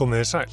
Komiði sæl.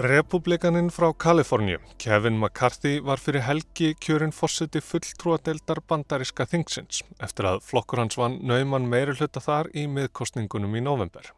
Republikaninn frá Kaliforníu, Kevin McCarthy, var fyrir helgi kjörinn fórseti fulltrúadeildar bandaríska þingsins eftir að flokkur hans vann nauman meiri hluta þar í miðkostningunum í november.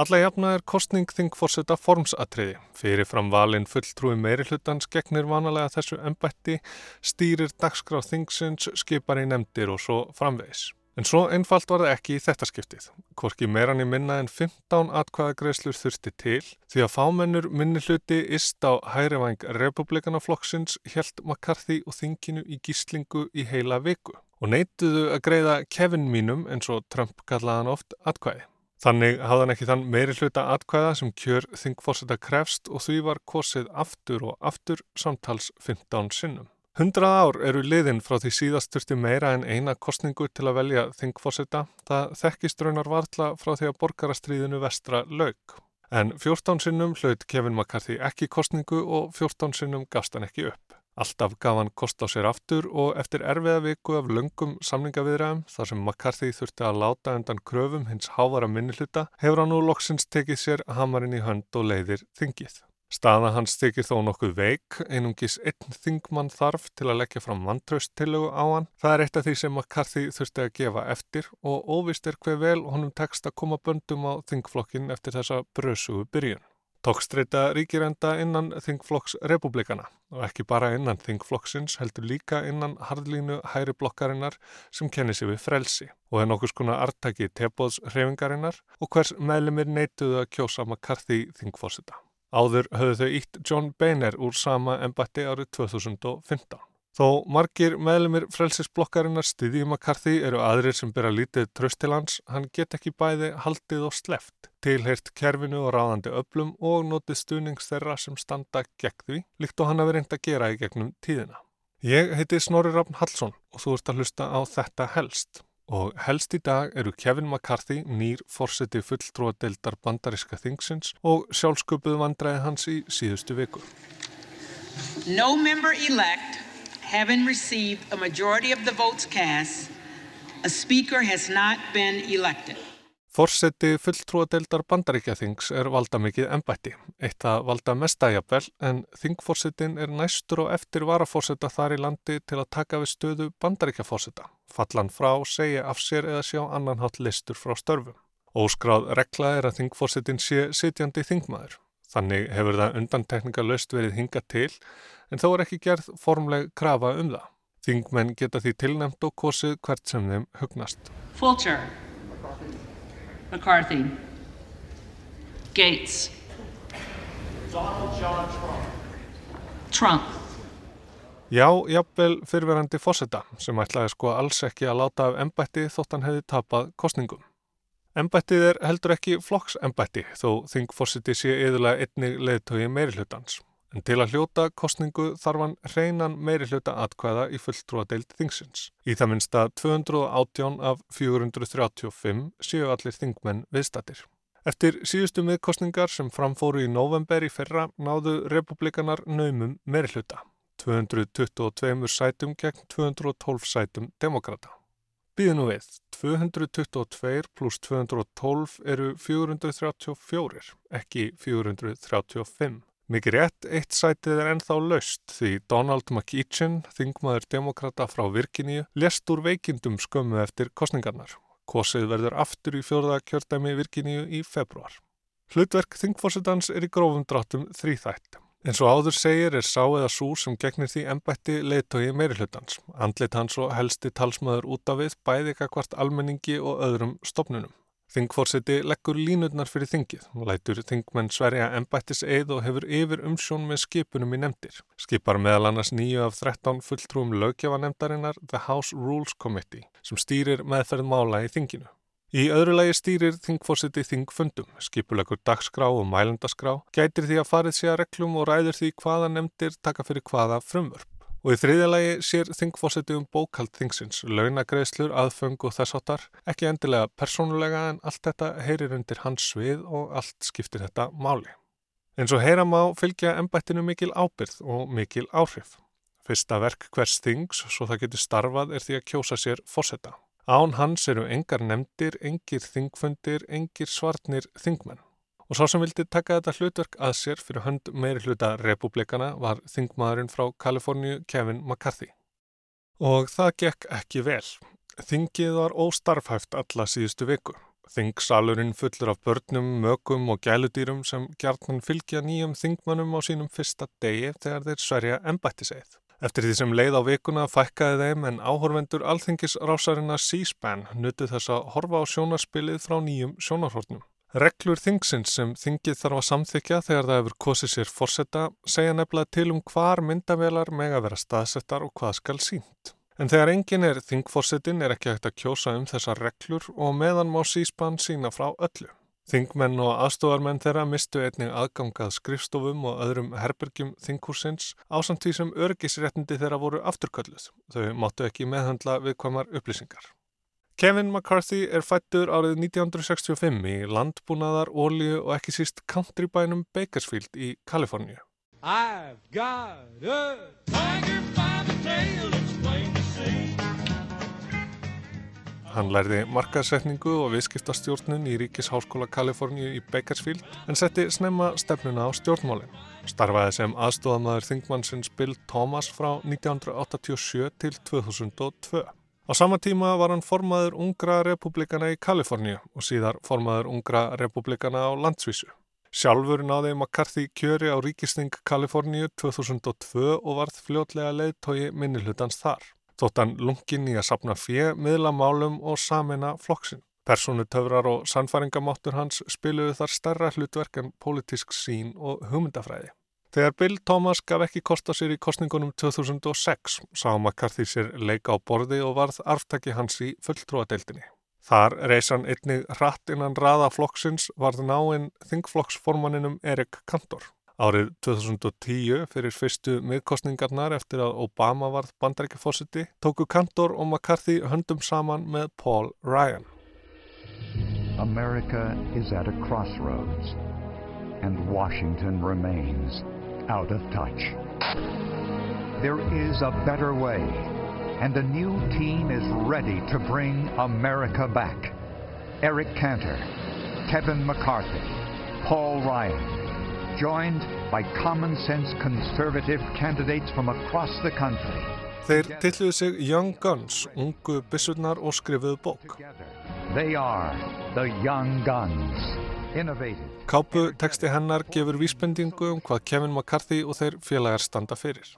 Alla jafna er kostning þingfórseta formsatriði. Fyrir fram valin fulltrúi meiri hlutans gegnir vanalega þessu embætti, stýrir dagskráð þingsins, skipar í nefndir og svo framvegis. En svo einfalt var það ekki í þetta skiptið. Korki meirann í minna en 15 atkvæðagreislur þurfti til því að fámennur minni hluti ist á hærivæng republikanaflokksins helt McCarthy og þinginu í gíslingu í heila viku og neituðu að greiða Kevin mínum eins og Trump kallaðan oft atkvæði. Þannig hafði hann ekki þann meiri hluta atkvæða sem kjör þingforsetta krefst og því var kosið aftur og aftur samtals 15 sinnum. Hundrað ár eru liðin frá því síðast þurfti meira en eina kostningu til að velja þingforsetta. Það þekkist raunar varðla frá því að borgarastriðinu vestra laug. En 14 sinnum hlaut Kevin McCarthy ekki kostningu og 14 sinnum gafst hann ekki upp. Alltaf gaf hann kost á sér aftur og eftir erfiða viku af lungum samningaviðræðum þar sem McCarthy þurfti að láta endan kröfum hins hávara minnilhuta hefur hann nú loksins tekið sér hamarinn í hönd og leiðir þingið. Staða hans þykir þó nokkuð veik, einungis einn þingmann þarf til að leggja fram vantrausttillögu á hann. Það er eitt af því sem McCarthy þurfti að gefa eftir og óvist er hver vel honum tekst að koma böndum á þingflokkin eftir þessa brösugu byrjun. Tókstreita ríkir enda innan þingflokks republikana og ekki bara innan þingflokksins heldur líka innan harðlínu hæri blokkarinnar sem kennir sig við frelsi og er nokkus konar artaki tebóðs hrefingarinnar og hvers meðlumir neituðu að kjósa McCarthy þingfósita. Áður höfðu þau ítt John Boehner úr sama embatti árið 2015. Þó margir meðlumir frelsisblokkarinnar styðjum að Karthi eru aðrir sem byrja lítið tröst til hans, hann get ekki bæði haldið og sleft, tilheirt kerfinu og ráðandi öblum og notið stuðnings þeirra sem standa gegn því, líkt og hann hafi reynd að gera í gegnum tíðina. Ég heiti Snorri Rafn Hallsson og þú ert að hlusta á þetta helst og helst í dag eru Kevin McCarthy, nýr fórseti fulltrúadeildar bandaríska þingsins og sjálfsköpuð vandræði hans í síðustu viku. No member elect having received a majority of the votes cast, a speaker has not been elected. Forseti fulltrúadeildar bandaríkjaþings er valda mikið ennbætti, eitt að valda mestægjabel en þingforsetin er næstur og eftir varaforseta þar í landi til að taka við stöðu bandaríkjaforseta, fallan frá, segja af sér eða sjá annan hátt listur frá störfum. Óskráð regla er að þingforsetin sé sitjandi þingmaður. Þannig hefur það undantekninga löst verið hinga til en þó er ekki gerð formleg krafa um það. Þingmenn geta því tilnæmt og kosið hvert sem þeim hugnast. Fulcher. McCarthy. Gates. Donald John Trump. Trump. Já, jafnvel fyrverandi fósetta sem ætlaði sko alls ekki að láta af embætti þótt hann hefði tapað kostningum. Embættið er heldur ekki flokksembætti þó þingfósiti sé yðurlega einnig leðtögi meirihlutans. En til að hljóta kostningu þarf hann hreinan meirihljóta atkvæða í fulltrúadeild þingsins. Í það minnsta 218 af 435 séu allir þingmenn viðstatir. Eftir síðustu miðkostningar sem framfóru í november í fyrra náðu republikanar naumum meirihljóta. 222 sætum gegn 212 sætum demokrata. Býðu nú við, 222 pluss 212 eru 434, ekki 435. Mikið rétt, eitt sætið er ennþá laust því Donald McEachin, þingmaður demokrata frá Virkiníu, lest úr veikindum skömmu eftir kostningarnar. Kosið verður aftur í fjörða kjördæmi Virkiníu í februar. Hlutverk þingfósitans er í grófum dráttum þrýþætt. En svo áður segir er sá eða súr sem gegnir því ennbætti leiðtói meiri hlutans. Andlit hans og helsti talsmaður út af við bæði ekkert almenningi og öðrum stopnunum. Þingforseti leggur línutnar fyrir þingið, lætur þingmenn sverja embættis eið og hefur yfir umsjón með skipunum í nefndir. Skipar meðal annars nýju af 13 fulltrúum lögjafanemdarinnar The House Rules Committee sem stýrir meðferð mála í þinginu. Í öðru lagi stýrir þingforseti þingfundum, skipulegur dagskrá og mælendaskrá, gætir því að farið sé að reglum og ræður því hvaða nefndir taka fyrir hvaða frumvörp. Og í þriðjalagi sér þingfósiti um bókald þingsins, launagreðslur, aðföng og þess áttar, ekki endilega persónulega en allt þetta heyrir undir hans svið og allt skiptir þetta máli. En svo heyra má fylgja ennbættinu mikil ábyrð og mikil áhrif. Fyrsta verk hvers þings, svo það getur starfað, er því að kjósa sér fósetta. Án hans eru engar nefndir, engir þingfundir, engir svartnir þingmenn. og sá sem vildi taka þetta hlutverk að sér fyrir hönd meiri hluta republikana var þingmaðurinn frá Kaliforníu Kevin McCarthy. Og það gekk ekki vel. Þingið var óstarfhæft alla síðustu viku. Þingsalurinn fullur af börnum, mögum og gæludýrum sem gjarnan fylgja nýjum þingmannum á sínum fyrsta degi þegar þeir sverja embættiseið. Eftir því sem leið á vikuna fækkaði þeim en áhorvendur alþingis rásarina C-SPAN nutu þess að horfa á sjónarspilið frá nýjum sjónarhornum. Reglur þingsins sem þingið þarf að samþykja þegar það hefur kosið sér fórsetta segja nefnilega til um hvar myndavelar meg að vera staðsettar og hvað skal sínt. En þegar engin er þingforsetin er ekki hægt að kjósa um þessar reglur og meðan má síspann sína frá öllu. Þingmenn og aðstofarmenn þeirra mistu einnig aðgangað skrifstofum og öðrum herbergjum þingkursins ásamt því sem örgisréttindi þeirra voru afturkölluð. Þau máttu ekki meðhandla viðkvamar upplýsingar. Kevin McCarthy er fættur árið 1965 í landbúnaðar, ólíu og ekki síst countrybænum Bakersfield í Kaliforníu. I've got a tiger by the tail Hann lærði markaðsetningu og viðskiptastjórnun í Ríkisháskóla Kaliforníu í Bakersfield en setti snemma stefnuna á stjórnmálinn. Starfaði sem aðstofamæður þingmannsins Bill Thomas frá 1987 til 2002. Á sama tíma var hann formaður ungra republikana í Kaliforníu og síðar formaður ungra republikana á landsvísu. Sjálfur náði McCarthy kjöri á Ríkisting Kaliforníu 2002 og varð fljótlega leiðtogi minnilhutans þar þóttan lungin í að sapna fjö, miðla málum og samina flokksinn. Personutöfrar og sannfæringamáttur hans spiluðu þar starra hlutverk en politísk sín og hugmyndafræði. Þegar Bill Thomas gaf ekki kosta sér í kostningunum 2006 sá McCarthy sér leika á borði og varð arftaki hans í fulltrúadeildinni. Þar reysan einnig hratt innan raða flokksins varð náinn þingflokksformaninum Erik Kantor. Árið 2010 fyrir fyrstu miðkostningarnar eftir að Obama varð bandarækjafósiti tóku Kantor og McCarthy höndum saman með Paul Ryan. America is at a crossroads and Washington remains out of touch. There is a better way and the new team is ready to bring America back. Eric Cantor, Kevin McCarthy, Paul Ryan, joined by common sense conservative candidates from across the country. Þeir tilluðu sig Young Guns, ungu bissurnar og skrifuðu bók. They are the Young Guns. Innovative. Kápu teksti hennar gefur vísbendingu um hvað Kevin McCarthy og þeir félagar standa fyrir.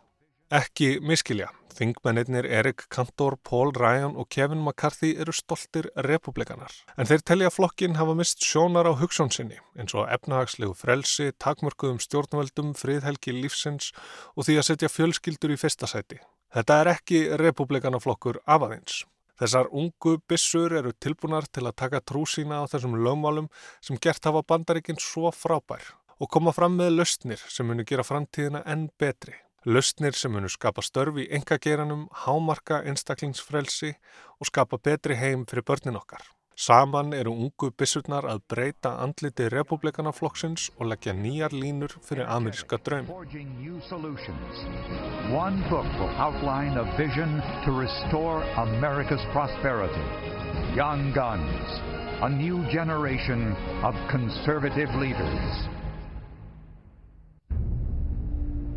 Ekki miskilja. Þingmennir Erik Kantor, Paul Ryan og Kevin McCarthy eru stoltir republikanar. En þeir telja flokkin hafa mist sjónar á hugssónsinni eins og efnahagslegu frelsi, takmörkuðum stjórnveldum, friðhelgi lífsins og því að setja fjölskyldur í fyrsta sæti. Þetta er ekki republikanaflokkur af aðeins. Þessar ungu bissur eru tilbúnar til að taka trú sína á þessum lögmálum sem gert hafa bandaríkinn svo frábær og koma fram með löstnir sem munu gera framtíðina enn betri. Lausnir sem munu skapa störfi í engageranum, hámarka einstaklingsfrelsi og skapa betri heim fyrir börnin okkar. Saman eru ungu bissurnar að breyta andliti republikanaflokksins og leggja nýjar línur fyrir ameríska draum. Young Guns, a new generation of conservative leaders.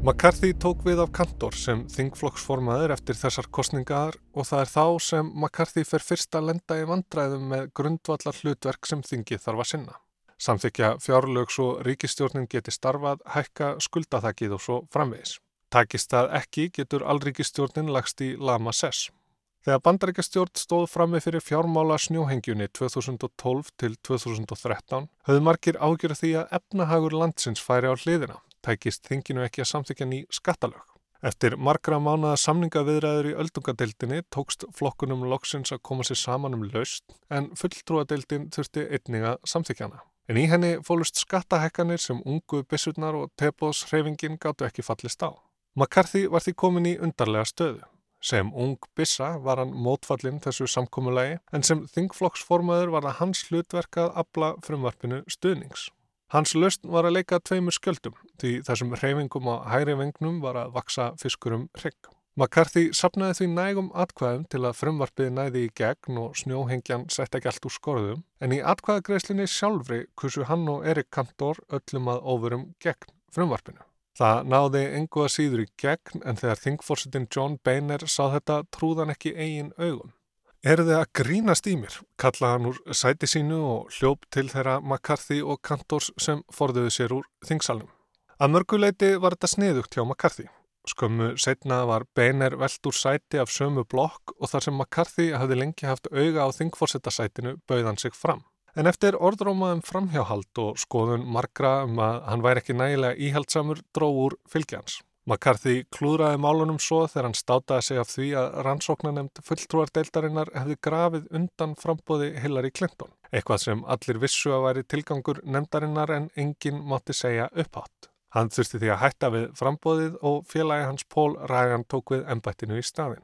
McCarthy tók við af Kantor sem þingflokksformaður eftir þessar kostningar og það er þá sem McCarthy fer fyrst að lenda í vandræðum með grundvallar hlutverk sem þingið þarf að sinna. Samþykja fjárlögs og ríkistjórnin geti starfað, hækka skuldathækið og svo framvegis. Takist það ekki getur allríkistjórnin lagst í Lama Sess. Þegar bandaríkastjórn stóð frammi fyrir fjármála snjóhengjunni 2012 til 2013 höfðu margir ágjörð því að efnahagur landsins færi á hliðina tækist þinginu ekki að samþykja ný skattalög. Eftir margra mánaða samningaviðræður í öldungadeildinni tókst flokkunum loksins að koma sér saman um laust en fulltrúadeildin þurfti einninga samþykjana. En í henni fólust skattahekkanir sem ungu bissurnar og tebóðshreyfingin gáttu ekki fallist á. McCarthy var því komin í undarlega stöðu. Sem ung bissa var hann mótfallin þessu samkómulagi en sem þingflokksformaður var það hans hlutverkað abla frumvarpinu stuðnings. Hans löst var að leika tveimur skjöldum því þessum hreyfingum á hægri vengnum var að vaksa fiskurum hrygg. McCarthy sapnaði því nægum atkvæðum til að frumvarpið næði í gegn og snjóhengjan sett ekki allt úr skorðum, en í atkvæðagreislinni sjálfri kursu hann og Erik Kantor öllum að ofurum gegn frumvarpinu. Það náði engu að síður í gegn en þegar þingforsetin John Boehner sá þetta trúðan ekki eigin augum. Er þið að grínast í mér? kallaði hann úr sæti sínu og hljóp til þeirra McCarthy og Kantors sem forðuðu sér úr þingsalunum. Að mörguleiti var þetta sniðugt hjá McCarthy. Skömmu setna var Boehner veld úr sæti af sömu blokk og þar sem McCarthy hafði lengi haft auga á þingforsetasætinu bauðan sig fram. En eftir orðrómaðum framhjáhald og skoðun margra um að hann væri ekki nægilega íhaldsamur dró úr fylgjans. McCarthy klúðraði málunum svo þegar hann státaði sig af því að rannsóknanemnd fulltrúardeildarinnar hefði grafið undan frambóði Hillary Clinton, eitthvað sem allir vissu að væri tilgangur nemdarinnar en enginn mátti segja upphátt. Hann þurfti því að hætta við frambóðið og félagi hans Paul Ryan tók við ennbættinu í staðin.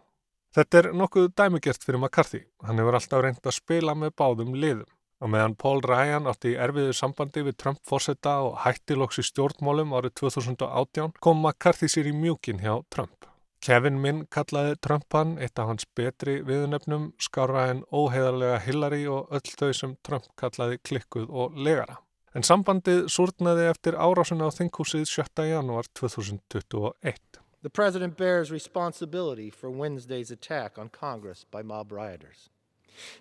Þetta er nokkuð dæmigert fyrir McCarthy. Hann hefur alltaf reynd að spila með báðum liðum. Og meðan Paul Ryan átti erfiðu sambandi við Trump fórsetta og hættilóks í stjórnmálum árið 2018 kom McCarthy sér í mjúkin hjá Trump. Kevin Minn kallaði Trumpan eitt af hans betri viðunöfnum, skára en óheðarlega Hillary og öll þau sem Trump kallaði klikkuð og legara. En sambandið súrnaði eftir árásuna á þinghúsið 7. janúar 2021. The president bears responsibility for Wednesday's attack on Congress by mob rioters.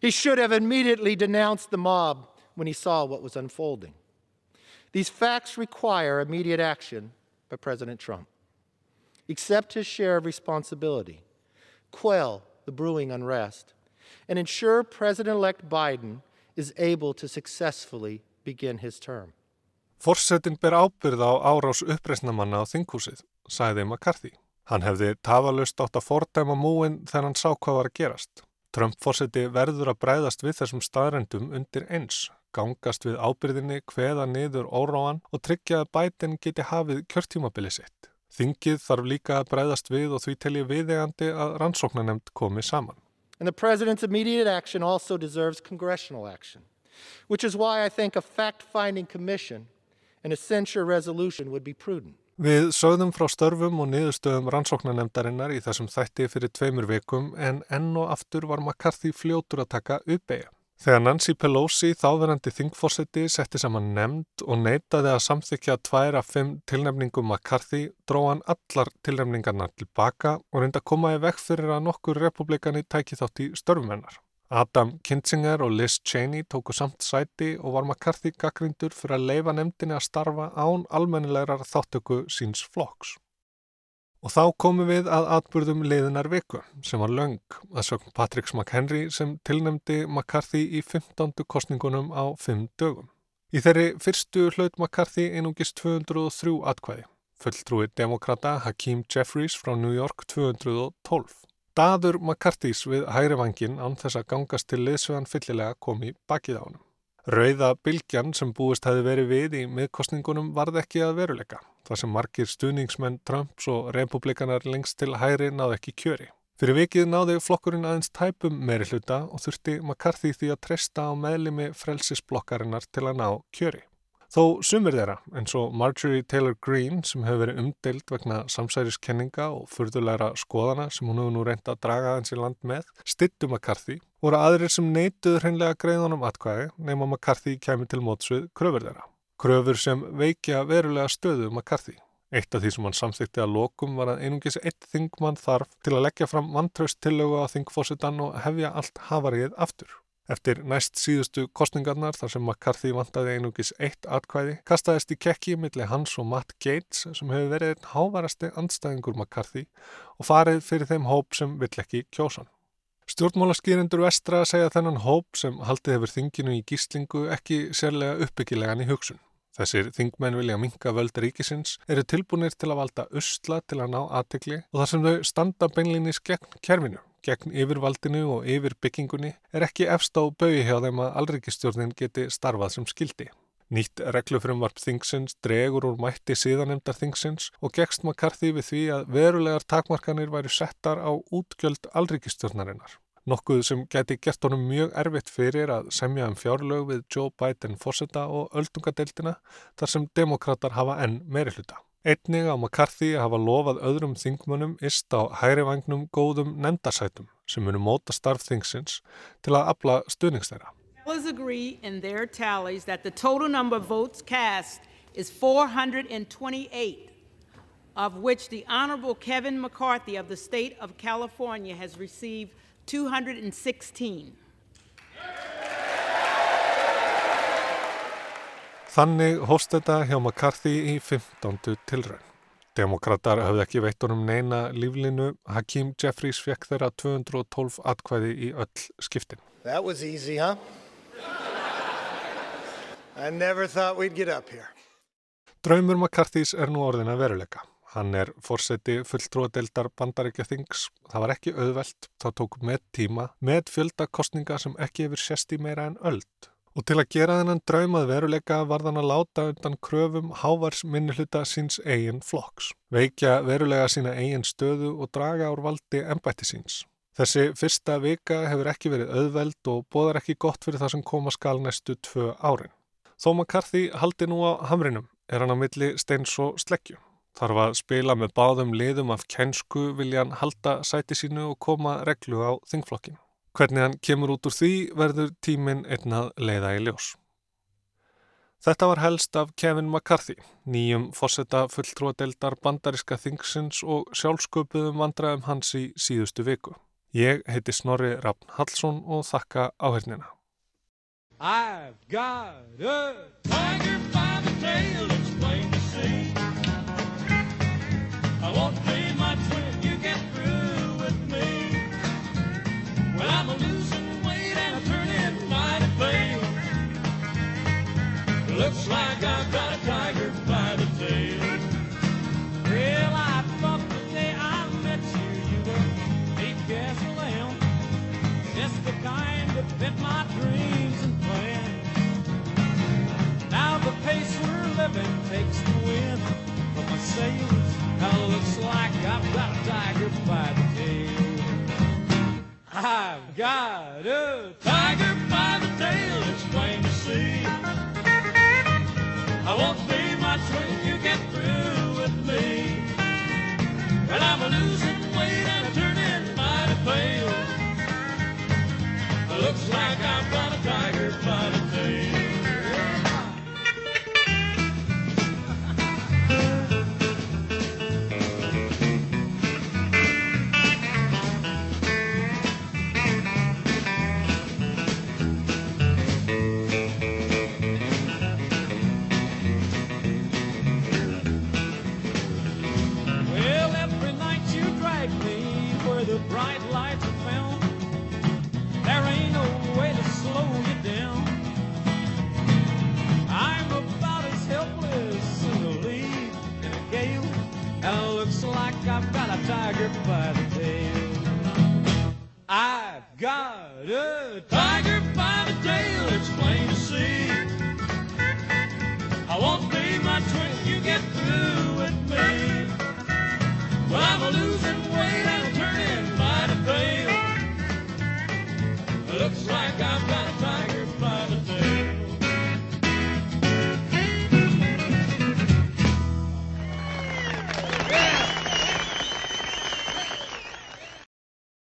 He should have immediately denounced the mob when he saw what was unfolding. These facts require immediate action by President Trump. Accept his share of responsibility, quell the brewing unrest, and ensure President elect Biden is able to successfully begin his term. Forsetin ber ábyrð á árás uppreysnamanna á þinghúsið, sæði McCarthy. Hann hefði tafalust átt að fordæma múin þegar hann sá hvað var að gerast. Trump-forseti verður að bræðast við þessum staðrendum undir eins, gangast við ábyrðinni, hveða niður óráan og tryggja að bætin geti hafið kjörtímabili sitt. Þingið þarf líka að bræðast við og því telji viðegandi að rannsóknanemnd komi saman. And the president's immediate action also deserves congressional action, which is why I think a fact-finding commission and a censure resolution would be prudent. Við sögðum frá störfum og niðurstöðum rannsóknanemdarinnar í þessum þætti fyrir tveimur vikum en enn og aftur var McCarthy fljótur að taka uppeyja. Þegar Nancy Pelosi, þáverandi þingfórseti, setti saman nefnd og neytaði að samþykja tværa fimm tilnefningum McCarthy, dró hann allar tilnefningarnar tilbaka og reynda að koma í vekk fyrir að nokkur republikani tæki þátt í störfumennar. Adam Kinzinger og Liz Cheney tóku samt sæti og var McCarthy gaggrindur fyrir að leifa nefndinni að starfa án almennilegar þáttöku síns flokks. Og þá komum við að atbyrðum liðinar viku sem var löng að sögum Patrick McHenry sem tilnemdi McCarthy í 15. kostningunum á 5 dögum. Í þeirri fyrstu hlaut McCarthy einungis 203 atkvæði. Fulltrúi demokrata Hakeem Jeffries frá New York 212. Daður McCarthy's við hægri vangin án þess að gangast til liðsvegan fyllilega kom í bakið á hann. Rauða bylgjan sem búist hefði verið við í miðkostningunum varð ekki að veruleika, þar sem margir stuðningsmenn Trumps og republikanar lengst til hægri náðu ekki kjöri. Fyrir vikið náði flokkurinn aðeins tæpum meiri hluta og þurfti McCarthy því að treysta á meðlimi frelsisblokkarinnar til að ná kjöri. Þó sumir þeirra, eins og Marjorie Taylor Greene sem hefur verið umdeild vegna samsæriskenninga og fyrðulegra skoðana sem hún hefur nú reynd að draga hans í land með, stittum McCarthy, voru aðrir sem neituð hreinlega greiðunum atkvæði nema McCarthy kemur til mótsvið kröfur þeirra. Kröfur sem veikja verulega stöðu McCarthy. Eitt af því sem hann samþykti að lokum var að einungis eitt þingmann þarf til að leggja fram vantraust tillögu á þingfósitan og hefja allt hafarið aftur. Eftir næst síðustu kostningarnar þar sem McCarthy vantaði einugis eitt atkvæði kastaðist í kekki millir hans og Matt Gates sem hefur verið einn hávarasti andstæðingur McCarthy og farið fyrir þeim hóp sem vill ekki kjósan. Stjórnmálaskýrindur vestra segja þennan hóp sem haldið hefur þinginu í gíslingu ekki sérlega uppbyggilegan í hugsun. Þessir þingmenn vilja minka völd ríkisins eru tilbúinir til að valda usla til að ná aðtekli og þar sem þau standa beinlinis gegn kerfinu gegn yfirvaldinu og yfirbyggingunni er ekki efst á bauði hjá þeim að alrikistjórnin geti starfað sem skildi. Nýtt reglufrumvarp þingsins dregur úr mætti síðanemdar þingsins og gegst McCarthy við því að verulegar takmarkanir væri settar á útgjöld alrikistjórnarinnar. Nokkuð sem geti gert honum mjög erfitt fyrir að semja um fjárlög við Joe Biden fórseta og öldungadeildina þar sem demokrater hafa enn meiri hluta. Einnig á McCarthy að hafa lofað öðrum þingmönnum ist á hægri vagnum góðum nefndasætum sem munu móta starf þingsins til að afla stuðningstæra. Fellows agree in their tallies that the total number of votes cast is 428, of which the Honorable Kevin McCarthy of the state of California has received 216. Þannig hóst þetta hjá McCarthy í 15. tilraun. Demokrater hafði ekki veitt honum neina líflinu. Hakeem Jeffries fekk þeirra 212 atkvæði í öll skiptin. That was easy, huh? I never thought we'd get up here. Draumur McCarthys er nú orðin að veruleika. Hann er fórseti fulltrúadeildar bandaríkja þings. Það var ekki auðvelt, það tók með tíma, með fjöldakostninga sem ekki hefur sérst í meira en öld. Og til að gera þennan draumað veruleika var þann að láta undan kröfum hávars minnihluta síns eigin flokks. Veikja verulega sína eigin stöðu og draga ár valdi ennbætti síns. Þessi fyrsta vika hefur ekki verið auðveld og bóðar ekki gott fyrir það sem koma skal næstu tvö árin. Þó McCarthy haldi nú á hamrinum er hann á milli steins og sleggju. Þarf að spila með báðum liðum af kænsku vilja hann halda sæti sínu og koma reglu á þingflokkinu. Hvernig hann kemur út úr því verður tíminn einnað leiða í ljós. Þetta var helst af Kevin McCarthy, nýjum fósetta fulltrúadeildar bandaríska þingsins og sjálfsköpuðum vandraðum hans í síðustu viku. Ég heiti Snorri Raffn Hallsson og þakka áhengina. I've got a tiger by the tail, it's plain to see. I won't Looks like I've got a tiger by the tail. Well, I thought the day I met you, you were deep gasoline. Just the kind that fit my dreams and plans. Now the pace we're living takes the wind from my sails. Now looks like I've got a tiger by the And looks like I've got a tiger by the tail. I've got a tiger by the tail, it's plain to see. I won't be much when you get through with me. Well, I'm losing weight I'm turning mighty pale. Looks like I've got